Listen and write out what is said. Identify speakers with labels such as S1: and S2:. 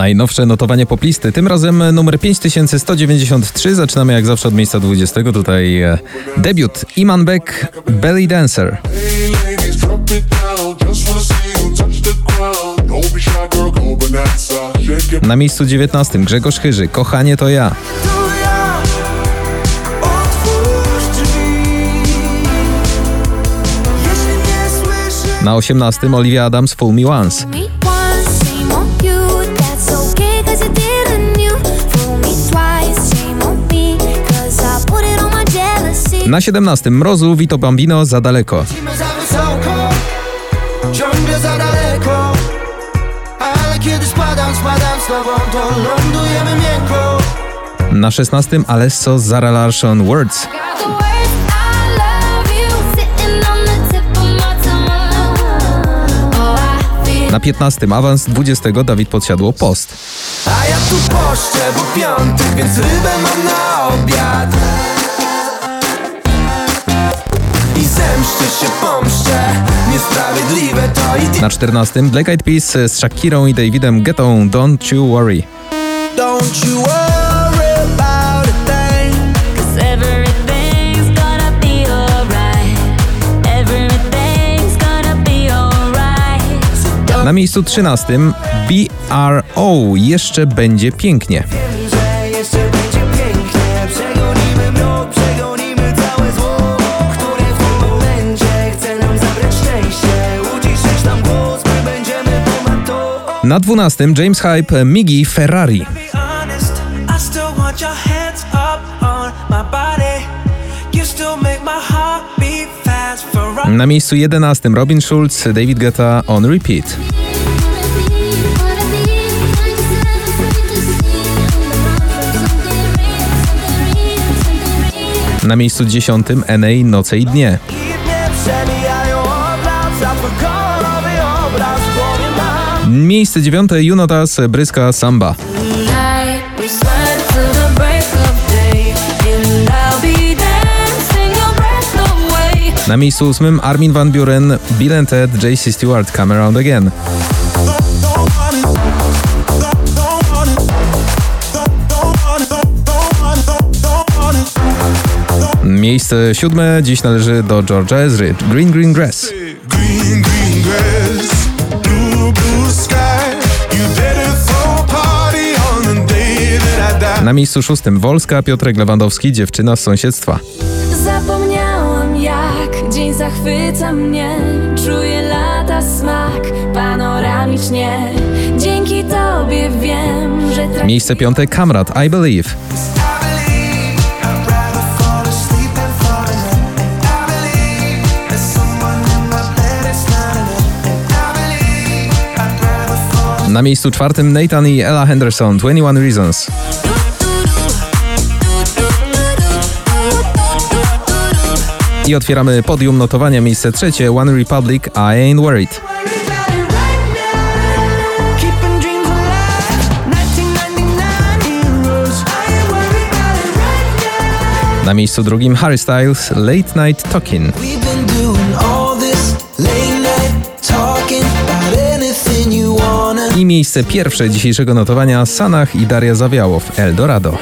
S1: Najnowsze notowanie poplisty, tym razem numer 5193. Zaczynamy jak zawsze od miejsca 20. Tutaj e, debiut Iman Beck, Belly Dancer. Na miejscu 19 Grzegorz Chyży, Kochanie to ja. Na 18 Olivia Adams, Once.
S2: Me once,
S1: Na 17 Mrozu, Vito Bambino, Za daleko.
S3: Lecimy za wysoko Ciągle za daleko Ale kiedy spadam, spadam z tobą To lądujemy miękko
S1: Na 16 Alesso, Zara Larsson, Words. Na 15 awans 20 Dawid Podsiadło, Post.
S3: A ja tu poszczę, bo piątek Więc rybę mam na obiad
S1: Na 14 Black Eyed Peas z Shakirą i Davidem Guettą, Don't You Worry.
S3: Don't you worry.
S1: Na miejscu 13 BRO, Jeszcze będzie pięknie. Na 12 James Hype, Migi, Ferrari. Na miejscu 11 Robin Schulz, David Guetta, On Repeat. Na miejscu 10 NA Noce i Dnie.
S2: Be dancing your breath away.
S1: Na miejscu 8 Armin van Buren, Bill and Ted, JC Stewart, Come Around Again. Miejsce siódme dziś należy do George'a Ezry, Green Green Grass.
S4: Green, green
S1: Na miejscu szóstym Wolska, Piotrek Lewandowski, Dziewczyna z sąsiedztwa.
S2: Zapomniałam jak dzień zachwyca mnie Czuję lata smak panoramicznie Dzięki tobie wiem, że tra-
S1: Miejsce piąte Kamrat, I Believe. Na miejscu czwartym Nathan i Ella Henderson, 21 Reasons. I otwieramy podium notowania, miejsce trzecie One Republic, I Ain't Worried.
S3: Keeping dreams alive 1999 heroes I ain't worried about it right now
S1: Na miejscu drugim Harry Styles, Late Night Talking. I miejsce pierwsze dzisiejszego notowania Sanach i Daria Zawiałow, Eldorado.